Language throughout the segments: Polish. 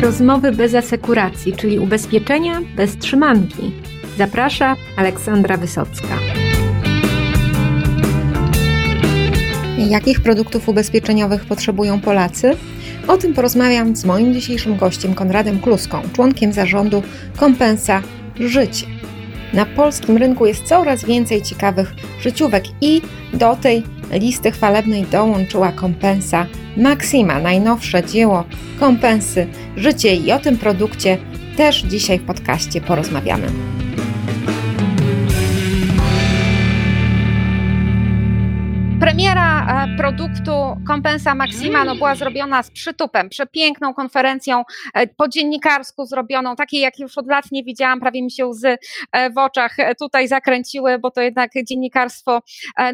Rozmowy bez asekuracji, czyli ubezpieczenia bez trzymanki. Zaprasza Aleksandra Wysocka. Jakich produktów ubezpieczeniowych potrzebują Polacy? O tym porozmawiam z moim dzisiejszym gościem Konradem Kluską, członkiem zarządu Kompensa Życie. Na polskim rynku jest coraz więcej ciekawych życiówek i do tej listy chwalebnej dołączyła kompensa Maxima, najnowsze dzieło kompensy Życie i o tym produkcie też dzisiaj w podcaście porozmawiamy. Premiera produktu Kompensa Maxima no, była zrobiona z przytupem, przepiękną konferencją e, po dziennikarsku zrobioną, takiej jak już od lat nie widziałam, prawie mi się łzy e, w oczach tutaj zakręciły, bo to jednak dziennikarstwo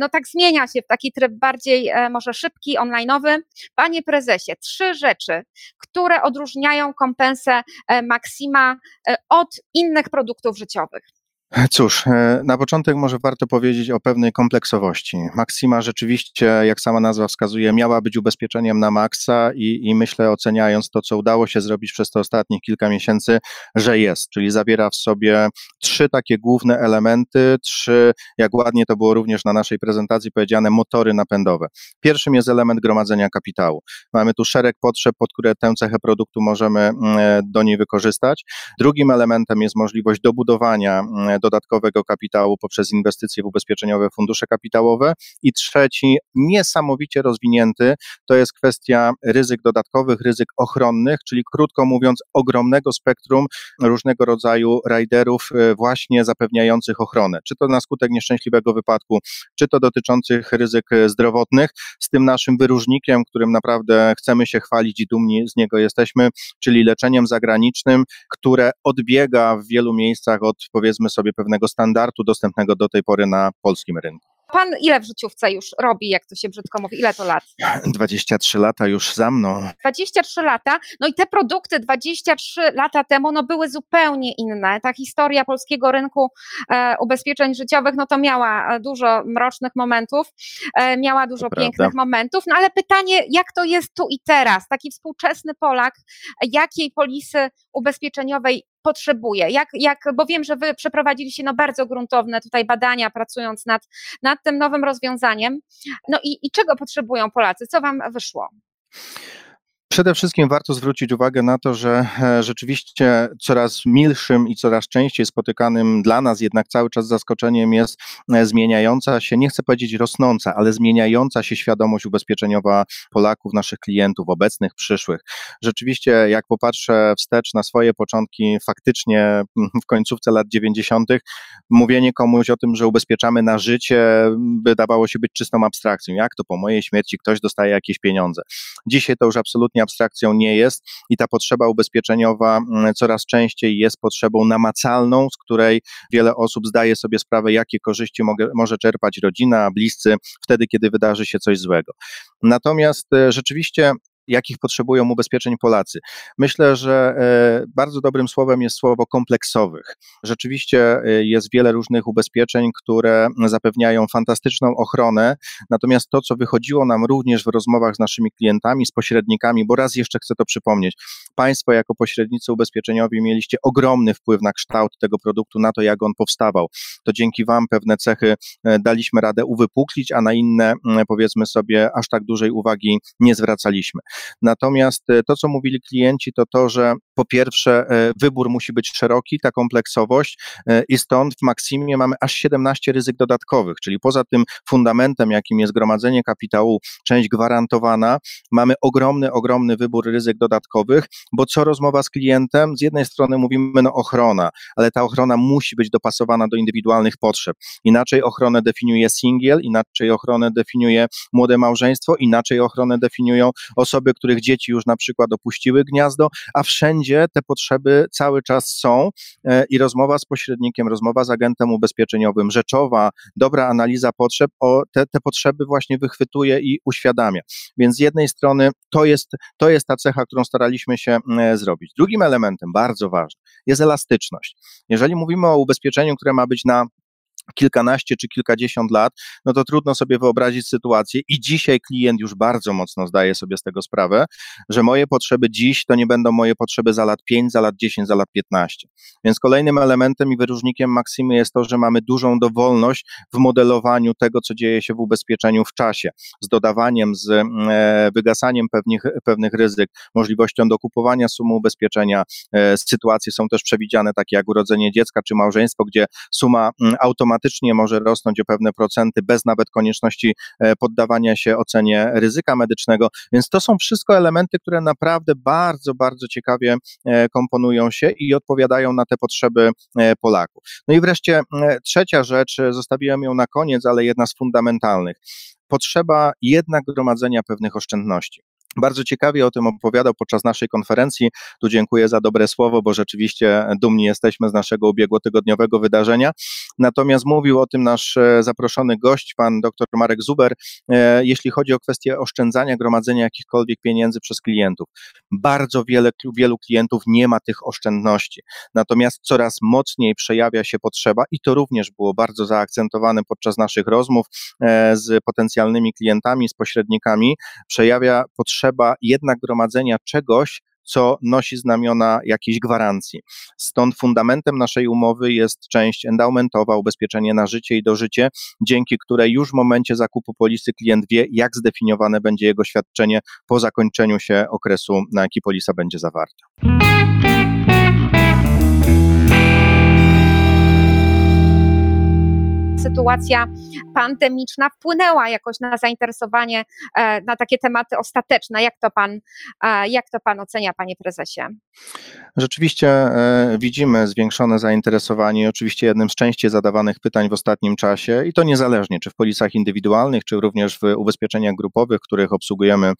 no tak zmienia się w taki tryb bardziej może szybki, onlineowy. Panie prezesie, trzy rzeczy, które odróżniają kompensę Maxima od innych produktów życiowych. Cóż, e, na początek może warto powiedzieć o pewnej kompleksowości. Maxima rzeczywiście, jak sama nazwa wskazuje, miała być ubezpieczeniem na maksa i, i myślę, oceniając to, co udało się zrobić przez te ostatnich kilka miesięcy, że jest, czyli zawiera w sobie trzy takie główne elementy, trzy, jak ładnie to było również na naszej prezentacji powiedziane, motory napędowe. Pierwszym jest element gromadzenia kapitału. Mamy tu szereg potrzeb, pod które tę cechę produktu możemy mm, e, do niej wykorzystać. Drugim elementem jest możliwość dobudowania mm, dodatkowego kapitału poprzez inwestycje w ubezpieczeniowe fundusze kapitałowe. I trzeci, niesamowicie rozwinięty, to jest kwestia ryzyk dodatkowych, ryzyk ochronnych, czyli krótko mówiąc, ogromnego spektrum różnego rodzaju riderów, e, właśnie zapewniających ochronę. Czy to na skutek nieszczęśliwego wypadku, czy to dotyczących ryzyk zdrowotnych, z tym naszym wyróżnikiem, którym naprawdę chcemy się chwalić i dumni z niego jesteśmy, czyli leczeniem zagranicznym, które odbiega w wielu miejscach od powiedzmy sobie pewnego standardu dostępnego do tej pory na polskim rynku. Pan ile w życiówce już robi, jak to się brzydko mówi? Ile to lat? 23 lata już za mną. 23 lata. No i te produkty 23 lata temu no były zupełnie inne. Ta historia polskiego rynku e, ubezpieczeń życiowych no to miała e, dużo mrocznych momentów, e, miała dużo to pięknych prawda. momentów. No ale pytanie, jak to jest tu i teraz? Taki współczesny Polak, jakiej polisy ubezpieczeniowej potrzebuje? Jak, jak, bo wiem, że wy przeprowadziliście no bardzo gruntowne tutaj badania, pracując nad, nad tym nowym rozwiązaniem. No i, i czego potrzebują Polacy? Co wam wyszło? Przede wszystkim warto zwrócić uwagę na to, że e, rzeczywiście coraz milszym i coraz częściej spotykanym dla nas jednak cały czas zaskoczeniem jest e, zmieniająca się, nie chcę powiedzieć rosnąca, ale zmieniająca się świadomość ubezpieczeniowa Polaków, naszych klientów, obecnych, przyszłych. Rzeczywiście, jak popatrzę wstecz na swoje początki, faktycznie mm, w końcówce lat 90., mówienie komuś o tym, że ubezpieczamy na życie, wydawało się być czystą abstrakcją. Jak to po mojej śmierci ktoś dostaje jakieś pieniądze? Dzisiaj to już absolutnie abstrakcją nie jest i ta potrzeba ubezpieczeniowa mm, coraz częściej jest potrzebą namacalną, z której wiele osób zdaje sobie sprawę, jakie korzyści mogę, może czerpać rodzina, bliscy wtedy, kiedy wydarzy się coś złego. Natomiast e, rzeczywiście jakich potrzebują ubezpieczeń Polacy. Myślę, że e, bardzo dobrym słowem jest słowo kompleksowych. Rzeczywiście e, jest wiele różnych ubezpieczeń, które zapewniają fantastyczną ochronę, natomiast to, co wychodziło nam również w rozmowach z naszymi klientami, z pośrednikami, bo raz jeszcze chcę to przypomnieć, Państwo jako pośrednicy ubezpieczeniowi mieliście ogromny wpływ na kształt tego produktu, na to, jak on powstawał. To dzięki Wam pewne cechy e, daliśmy radę uwypuklić, a na inne, powiedzmy sobie, aż tak dużej uwagi nie zwracaliśmy. Natomiast e, to, co mówili klienci, to to, że po pierwsze e, wybór musi być szeroki, ta kompleksowość e, i stąd w Maksimie mamy aż 17 ryzyk dodatkowych, czyli poza tym fundamentem, jakim jest gromadzenie kapitału, część gwarantowana, mamy ogromny, ogromny wybór ryzyk dodatkowych, bo co rozmowa z klientem, z jednej strony mówimy no ochrona, ale ta ochrona musi być dopasowana do indywidualnych potrzeb. Inaczej ochronę definiuje singiel, inaczej ochronę definiuje młode małżeństwo, inaczej ochronę definiują osoby osoby, których dzieci już na przykład opuściły gniazdo, a wszędzie te potrzeby cały czas są e, i rozmowa z pośrednikiem, rozmowa z agentem ubezpieczeniowym, rzeczowa, dobra analiza potrzeb, o te, te potrzeby właśnie wychwytuje i uświadamia. Więc z jednej strony to jest, to jest ta cecha, którą staraliśmy się zrobić. Drugim elementem, bardzo ważnym, jest elastyczność. Jeżeli mówimy o ubezpieczeniu, które ma być na kilkanaście czy kilkadziesiąt lat, no to trudno sobie wyobrazić sytuację i dzisiaj klient już bardzo mocno zdaje sobie z tego sprawę, że moje potrzeby dziś to nie będą moje potrzeby za lat 5, za lat 10, za lat 15. Więc kolejnym elementem i wyróżnikiem Maksimy jest to, że mamy dużą dowolność w modelowaniu tego, co dzieje się w ubezpieczeniu w czasie, z dodawaniem, z e, wygasaniem pewnych, pewnych ryzyk, możliwością dokupowania sumy ubezpieczenia. E, sytuacje są też przewidziane takie jak urodzenie dziecka czy małżeństwo, gdzie suma automatycznie automatycznie może rosnąć o pewne procenty bez nawet konieczności e, poddawania się ocenie ryzyka medycznego. Więc to są wszystko elementy, które naprawdę bardzo, bardzo ciekawie e, komponują się i odpowiadają na te potrzeby e, Polaków. No i wreszcie trzecia rzecz, zostawiłem ją na koniec, ale jedna z fundamentalnych. Potrzeba jednak gromadzenia pewnych oszczędności. Bardzo ciekawie o tym opowiadał podczas naszej konferencji. Tu dziękuję za dobre słowo, bo rzeczywiście dumni jesteśmy z naszego ubiegłotygodniowego wydarzenia. Natomiast mówił o tym nasz e, zaproszony gość, pan dr Marek Zuber, e, jeśli chodzi o kwestię oszczędzania, gromadzenia jakichkolwiek pieniędzy przez klientów. Bardzo wiele, wielu klientów nie ma tych oszczędności. Natomiast coraz mocniej przejawia się potrzeba i to również było bardzo zaakcentowane podczas naszych rozmów e, z potencjalnymi klientami, z pośrednikami. Przejawia potrzeba potrzeba jednak gromadzenia czegoś, co nosi znamiona jakiejś gwarancji. Stąd fundamentem naszej umowy jest część endowmentowa, ubezpieczenie na życie i dożycie, dzięki której już w momencie zakupu polisy klient wie, jak zdefiniowane będzie jego świadczenie po zakończeniu się okresu, na jaki polisa będzie zawarta. Sytuacja pandemiczna wpłynęła jakoś na zainteresowanie e, na takie tematy ostateczne. Jak to pan, e, jak to pan ocenia, panie prezesie? Rzeczywiście e, widzimy zwiększone zainteresowanie. Oczywiście jednym z częściej zadawanych pytań w ostatnim czasie, i to niezależnie, czy w polisach indywidualnych, czy również w ubezpieczeniach grupowych, których obsługujemy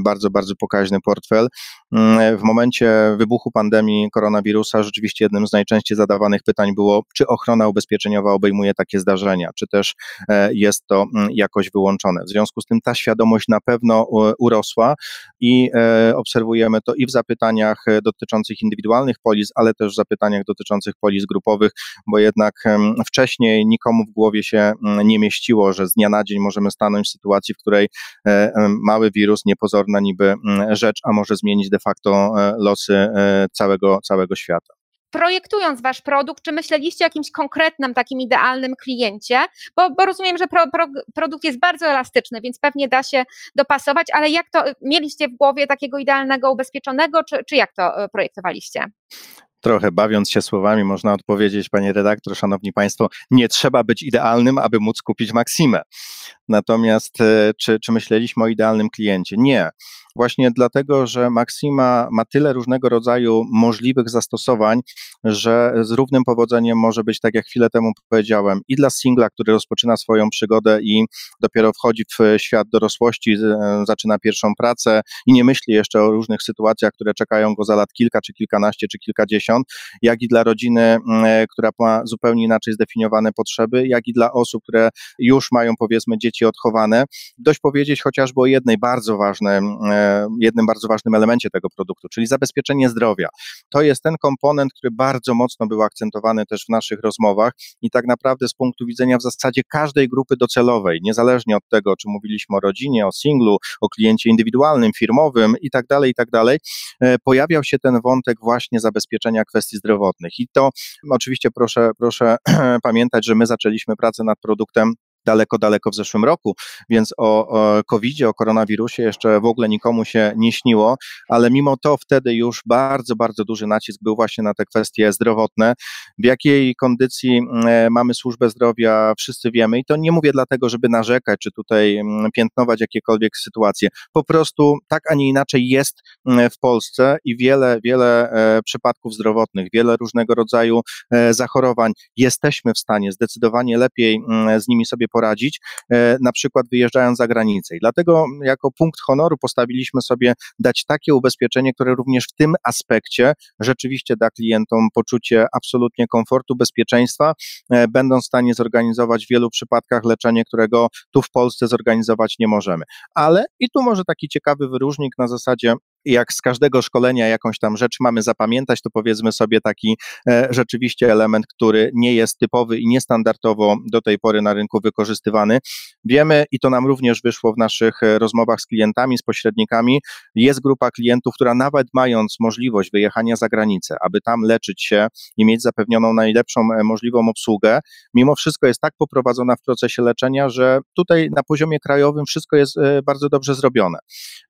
bardzo, bardzo pokaźny portfel. Mm, w momencie wybuchu pandemii koronawirusa, rzeczywiście jednym z najczęściej zadawanych pytań było, czy ochrona ubezpieczeniowa obejmuje takie zdarzenia, czy też e, jest to mm, jakoś wyłączone. W związku z tym ta świadomość na pewno urosła i e, obserwujemy to i w zapytaniach e, dotyczących indywidualnych polis, ale też w zapytaniach dotyczących polis grupowych, bo jednak wcześniej nikomu w głowie się mm, nie mieściło, że z dnia na dzień możemy stanąć w sytuacji, w której mały wirus, niepozorna niby mm, rzecz, a może zmienić de facto losy całego, całego świata projektując wasz produkt, czy myśleliście o jakimś konkretnym, takim idealnym kliencie? Bo, bo rozumiem, że pro, pro, produkt jest bardzo elastyczny, więc pewnie da się dopasować, ale jak to mieliście w głowie takiego idealnego ubezpieczonego, czy, czy jak to e, projektowaliście? Trochę bawiąc się słowami, można odpowiedzieć, panie redaktor, szanowni państwo, nie trzeba być idealnym, aby móc kupić Maksimę. Natomiast e, czy, czy myśleliśmy o idealnym kliencie? Nie właśnie dlatego, że Maxima ma tyle różnego rodzaju możliwych zastosowań, że z równym powodzeniem może być, tak jak chwilę temu powiedziałem, i dla singla, który rozpoczyna swoją przygodę i dopiero wchodzi w świat dorosłości, e, zaczyna pierwszą pracę i nie myśli jeszcze o różnych sytuacjach, które czekają go za lat kilka, czy kilkanaście, czy kilkadziesiąt, jak i dla rodziny, e, która ma zupełnie inaczej zdefiniowane potrzeby, jak i dla osób, które już mają powiedzmy dzieci odchowane. Dość powiedzieć chociażby o jednej bardzo ważnej e, jednym bardzo ważnym elemencie tego produktu, czyli zabezpieczenie zdrowia. To jest ten komponent, który bardzo mocno był akcentowany też w naszych rozmowach i tak naprawdę z punktu widzenia w zasadzie każdej grupy docelowej, niezależnie od tego, czy mówiliśmy o rodzinie, o singlu, o kliencie indywidualnym, firmowym i tak dalej, i tak dalej, e, pojawiał się ten wątek właśnie zabezpieczenia kwestii zdrowotnych. I to oczywiście proszę, proszę pamiętać, że my zaczęliśmy pracę nad produktem daleko, daleko w zeszłym roku, więc o, o COVID-zie, o koronawirusie jeszcze w ogóle nikomu się nie śniło, ale mimo to wtedy już bardzo, bardzo duży nacisk był właśnie na te kwestie zdrowotne. W jakiej kondycji e, mamy służbę zdrowia, wszyscy wiemy i to nie mówię dlatego, żeby narzekać, czy tutaj piętnować jakiekolwiek sytuacje. Po prostu tak, a nie inaczej jest w Polsce i wiele, wiele e, przypadków zdrowotnych, wiele różnego rodzaju e, zachorowań jesteśmy w stanie zdecydowanie lepiej z nimi sobie poradzić, e, na przykład wyjeżdżając za granicę. I dlatego jako punkt honoru postawiliśmy sobie dać takie ubezpieczenie, które również w tym aspekcie rzeczywiście da klientom poczucie absolutnie komfortu, bezpieczeństwa, e, będą w stanie zorganizować w wielu przypadkach leczenie, którego tu w Polsce zorganizować nie możemy. Ale i tu może taki ciekawy wyróżnik na zasadzie jak z każdego szkolenia jakąś tam rzecz mamy zapamiętać, to powiedzmy sobie taki e, rzeczywiście element, który nie jest typowy i niestandardowo do tej pory na rynku wykorzystywany. Wiemy, i to nam również wyszło w naszych e, rozmowach z klientami, z pośrednikami, jest grupa klientów, która nawet mając możliwość wyjechania za granicę, aby tam leczyć się i mieć zapewnioną najlepszą e, możliwą obsługę, mimo wszystko jest tak poprowadzona w procesie leczenia, że tutaj na poziomie krajowym wszystko jest bardzo dobrze zrobione.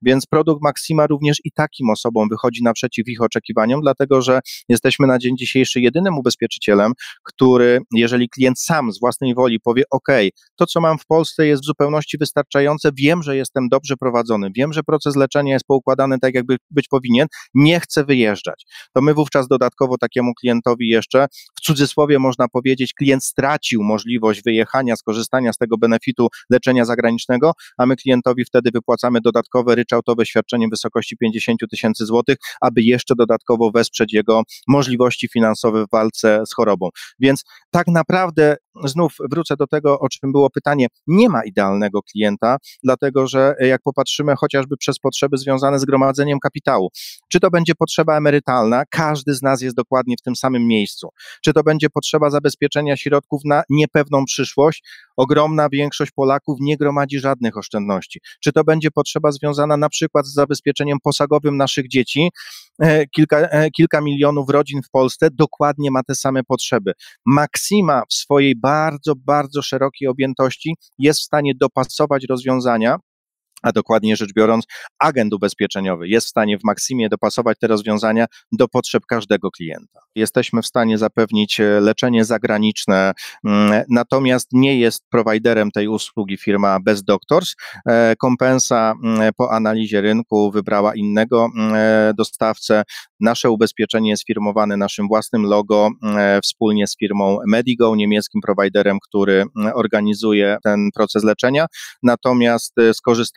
Więc produkt Maxima również i takim osobom wychodzi naprzeciw ich oczekiwaniom, dlatego że jesteśmy na dzień dzisiejszy jedynym ubezpieczycielem, który, jeżeli klient sam z własnej woli powie: OK, to co mam w Polsce jest w zupełności wystarczające, wiem, że jestem dobrze prowadzony, wiem, że proces leczenia jest poukładany tak, jakby być powinien, nie chcę wyjeżdżać. To my wówczas dodatkowo takiemu klientowi jeszcze, w cudzysłowie można powiedzieć, klient stracił możliwość wyjechania, skorzystania z tego benefitu leczenia zagranicznego, a my klientowi wtedy wypłacamy dodatkowe ryczałtowe świadczenie w wysokości 50 tysięcy złotych, aby jeszcze dodatkowo wesprzeć jego możliwości finansowe w walce z chorobą. Więc tak naprawdę znów wrócę do tego, o czym było pytanie, nie ma idealnego klienta, dlatego że jak popatrzymy chociażby przez potrzeby związane z gromadzeniem kapitału, czy to będzie potrzeba emerytalna, każdy z nas jest dokładnie w tym samym miejscu, czy to będzie potrzeba zabezpieczenia środków na niepewną przyszłość, ogromna większość Polaków nie gromadzi żadnych oszczędności, czy to będzie potrzeba związana na przykład z zabezpieczeniem posagowym naszych dzieci, e, kilka, e, kilka milionów rodzin w Polsce dokładnie ma te same potrzeby. Maksima w swojej bardzo, bardzo szerokiej objętości jest w stanie dopasować rozwiązania a dokładnie rzecz biorąc, agent ubezpieczeniowy jest w stanie w Maksimie dopasować te rozwiązania do potrzeb każdego klienta. Jesteśmy w stanie zapewnić e, leczenie zagraniczne, mm, natomiast nie jest prowajderem tej usługi firma Best Doctors. E, kompensa mm, po analizie rynku wybrała innego mm, e, dostawcę. Nasze ubezpieczenie jest firmowane naszym własnym logo wspólnie z firmą Medigo, niemieckim prowajderem, który organizuje ten proces leczenia. Natomiast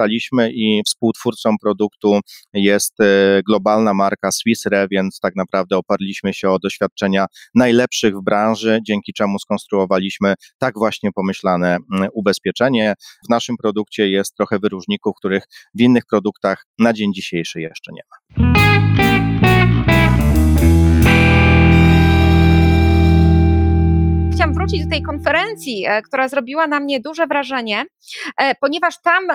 skorzystaliśmy i współtwórcą produktu jest e, globalna marka Swiss Re, więc tak naprawdę oparliśmy się o doświadczenia najlepszych w branży, dzięki czemu skonstruowaliśmy tak właśnie pomyślane ubezpieczenie. W naszym produkcie jest trochę wyróżników, których w innych produktach na dzień dzisiejszy jeszcze nie ma. chciałam wrócić do tej konferencji, e, która zrobiła na mnie duże wrażenie, e, ponieważ tam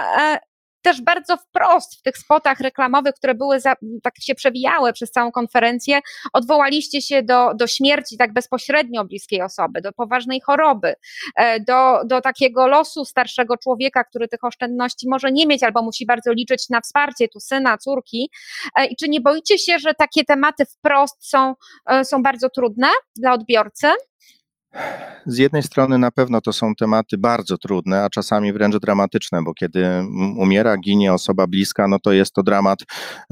też bardzo wprost w tych spotach reklamowych, które były za, tak się przewijały przez całą konferencję, odwołaliście się do, do śmierci tak bezpośrednio bliskiej osoby, do poważnej choroby, e, do, do takiego losu starszego człowieka, który tych oszczędności może nie mieć albo musi bardzo liczyć na wsparcie tu syna, córki. E, I czy nie boicie się, że takie tematy wprost są, e, są bardzo trudne dla odbiorcy? Z jednej strony na pewno to są tematy bardzo trudne, a czasami wręcz dramatyczne, bo kiedy umiera, ginie osoba bliska, no to jest to dramat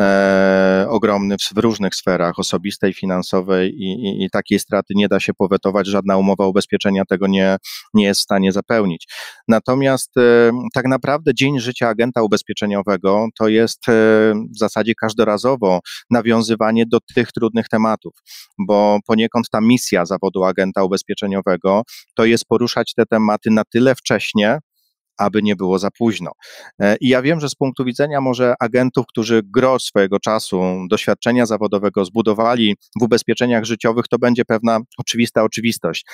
e, ogromny w, w, różnych sferach, osobistej, finansowej i, i, i, takiej straty nie da się powetować, żadna umowa ubezpieczenia tego nie, nie jest w stanie zapełnić. Natomiast e, tak naprawdę dzień życia agenta ubezpieczeniowego to jest e, w zasadzie każdorazowo nawiązywanie do tych trudnych tematów, bo poniekąd ta misja zawodu agenta ubezpieczeniowego to jest poruszać te tematy na tyle wcześnie, aby nie było za późno. E, I ja wiem, że z punktu widzenia może agentów, którzy gro swojego czasu, doświadczenia zawodowego zbudowali w ubezpieczeniach życiowych, to będzie pewna oczywista oczywistość,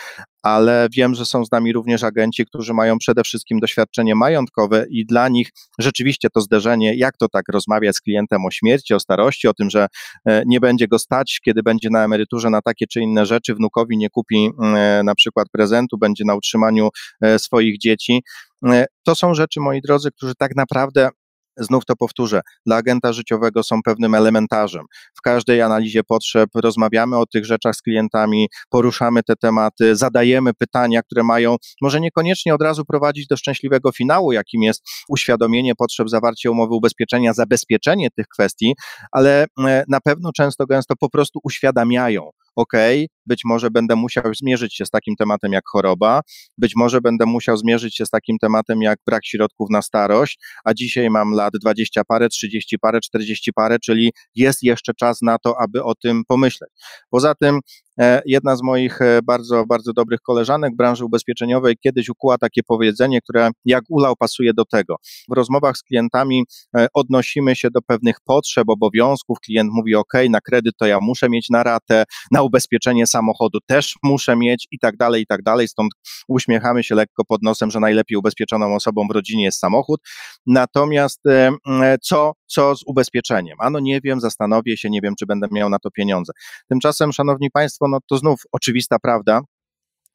ale wiem, że są z nami również agenci, którzy mają przede wszystkim doświadczenie majątkowe i dla nich rzeczywiście to zderzenie, jak to tak rozmawiać z klientem o śmierci, o starości, o tym, że e, nie będzie go stać, kiedy będzie na emeryturze na takie czy inne rzeczy, wnukowi nie kupi e, na przykład prezentu, będzie na utrzymaniu swoich dzieci. E, to są rzeczy, moi drodzy, którzy tak naprawdę znów to powtórzę, dla agenta życiowego są pewnym elementarzem. W każdej analizie potrzeb rozmawiamy o tych rzeczach z klientami, poruszamy te tematy, zadajemy pytania, które mają może niekoniecznie od razu prowadzić do szczęśliwego finału, jakim jest uświadomienie potrzeb, zawarcie umowy ubezpieczenia, zabezpieczenie tych kwestii, ale e, na pewno często gęsto po prostu uświadamiają, ok, być może będę musiał zmierzyć się z takim tematem jak choroba, być może będę musiał zmierzyć się z takim tematem jak brak środków na starość, a dzisiaj mam lat 20 parę, 30 parę, 40 parę, czyli jest jeszcze czas na to, aby o tym pomyśleć. Poza tym Jedna z moich bardzo, bardzo dobrych koleżanek branży ubezpieczeniowej kiedyś ukuła takie powiedzenie, które jak ulał pasuje do tego. W rozmowach z klientami odnosimy się do pewnych potrzeb, obowiązków. Klient mówi: OK, na kredyt to ja muszę mieć na ratę, na ubezpieczenie samochodu też muszę mieć i tak dalej, i tak dalej. Stąd uśmiechamy się lekko pod nosem, że najlepiej ubezpieczoną osobą w rodzinie jest samochód. Natomiast co, co z ubezpieczeniem? Ano nie wiem, zastanowię się, nie wiem, czy będę miał na to pieniądze. Tymczasem, szanowni państwo, no to znów oczywista prawda,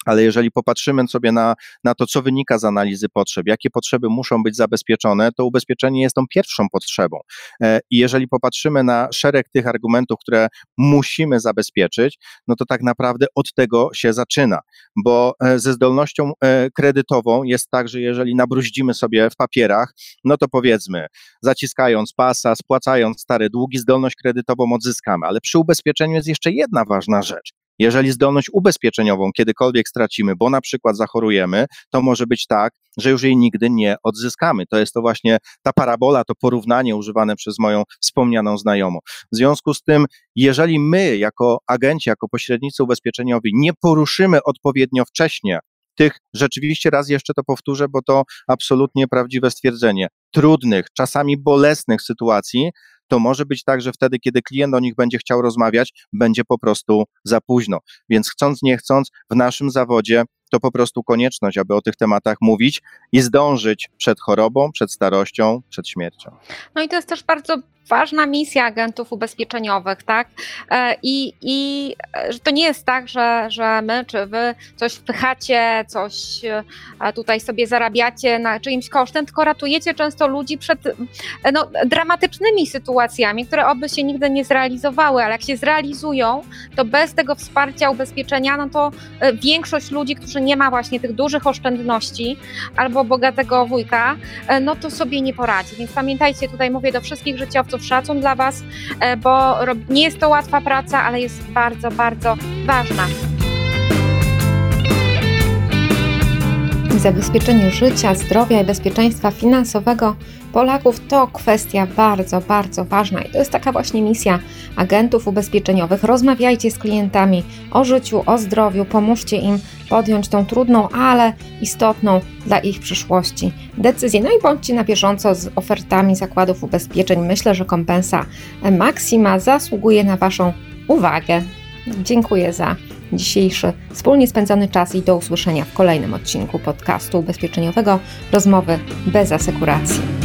ale jeżeli popatrzymy sobie na, na to, co wynika z analizy potrzeb, jakie potrzeby muszą być zabezpieczone, to ubezpieczenie jest tą pierwszą potrzebą. E, I jeżeli popatrzymy na szereg tych argumentów, które musimy zabezpieczyć, no to tak naprawdę od tego się zaczyna, bo e, ze zdolnością e, kredytową jest tak, że jeżeli nabruździmy sobie w papierach, no to powiedzmy, zaciskając pasa, spłacając stare długi, zdolność kredytową odzyskamy, ale przy ubezpieczeniu jest jeszcze jedna ważna rzecz. Jeżeli zdolność ubezpieczeniową kiedykolwiek stracimy, bo na przykład zachorujemy, to może być tak, że już jej nigdy nie odzyskamy. To jest to właśnie ta parabola, to porównanie używane przez moją wspomnianą znajomą. W związku z tym, jeżeli my jako agenci, jako pośrednicy ubezpieczeniowi nie poruszymy odpowiednio wcześnie tych rzeczywiście raz jeszcze to powtórzę, bo to absolutnie prawdziwe stwierdzenie, trudnych, czasami bolesnych sytuacji, to może być tak, że wtedy, kiedy klient o nich będzie chciał rozmawiać, będzie po prostu za późno. Więc chcąc, nie chcąc, w naszym zawodzie to po prostu konieczność, aby o tych tematach mówić i zdążyć przed chorobą, przed starością, przed śmiercią. No i to jest też bardzo ważna misja agentów ubezpieczeniowych, tak? E, I, i że to nie jest tak, że, że my czy wy coś wpychacie, coś e, tutaj sobie zarabiacie na czyimś kosztem, tylko ratujecie często ludzi przed e, no, dramatycznymi sytuacjami, które oby się nigdy nie zrealizowały, ale jak się zrealizują, to bez tego wsparcia ubezpieczenia, no to większość ludzi, którzy nie ma właśnie tych dużych oszczędności albo bogatego wujka, no to sobie nie poradzi. Więc pamiętajcie, tutaj mówię do wszystkich życiowców, bardzo szacun dla Was, e, bo nie jest to łatwa praca, ale jest bardzo, bardzo ważna. Zabezpieczenie życia, zdrowia i bezpieczeństwa finansowego Polaków to kwestia bardzo, bardzo ważna i to jest taka właśnie misja agentów ubezpieczeniowych. Rozmawiajcie z klientami o życiu, o zdrowiu, pomóżcie im podjąć tą trudną, ale istotną dla ich przyszłości decyzję. No i bądźcie na bieżąco z ofertami zakładów ubezpieczeń. Myślę, że kompensa Maxima zasługuje na Waszą uwagę. Dziękuję za dzisiejszy wspólnie spędzony czas i do usłyszenia w kolejnym odcinku podcastu ubezpieczeniowego Rozmowy bez asekuracji.